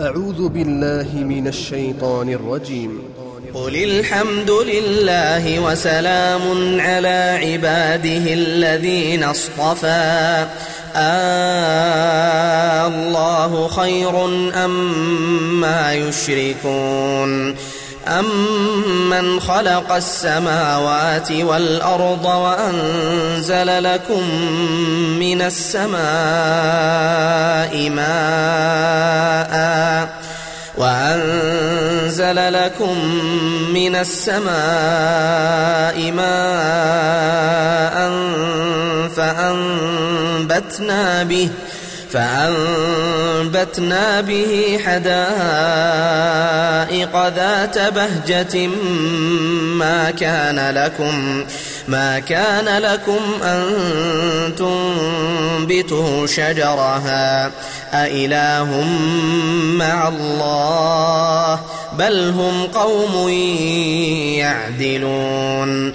أعوذ بالله من الشيطان الرجيم. قل الحمد لله وسلام على عباده الذين اصطفى. آه الله خير أم ما يشركون. أمن خلق السماوات والأرض وأنزل لكم من السماء ماء وأنزل لكم من السماء ماء فأنبتنا به فأنبتنا به حدائق ذات بهجة ما كان لكم ما كان لكم أن تنبتوا شجرها. أإله مع الله بل هم قوم يعدلون.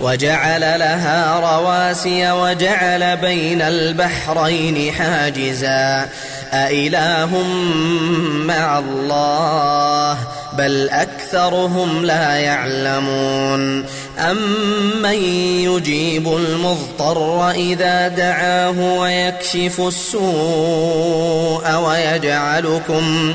وجعل لها رواسي وجعل بين البحرين حاجزا. أإله مع الله بل أكثرهم لا يعلمون. أمن يجيب المضطر إذا دعاه ويكشف السوء ويجعلكم ويجعلكم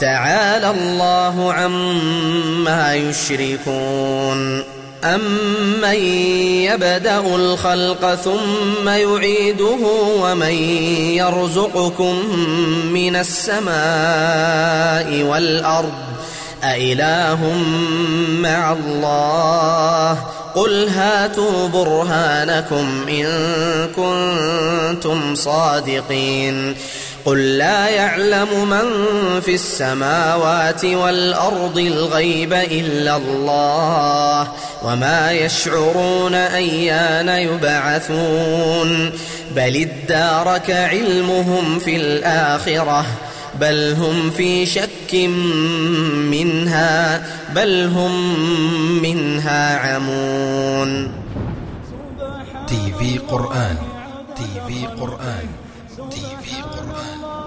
تعالى الله عما يشركون. أمن يبدأ الخلق ثم يعيده ومن يرزقكم من السماء والأرض؟ أإله مع الله؟ قل هاتوا برهانكم إن كنتم صادقين. قل لا يعلم من في السماوات والأرض الغيب إلا الله وما يشعرون أيان يبعثون بل ادارك علمهم في الآخرة بل هم في شك منها بل هم منها عمون TV قرآن TV قرآن. TV قرآن رضا نفسه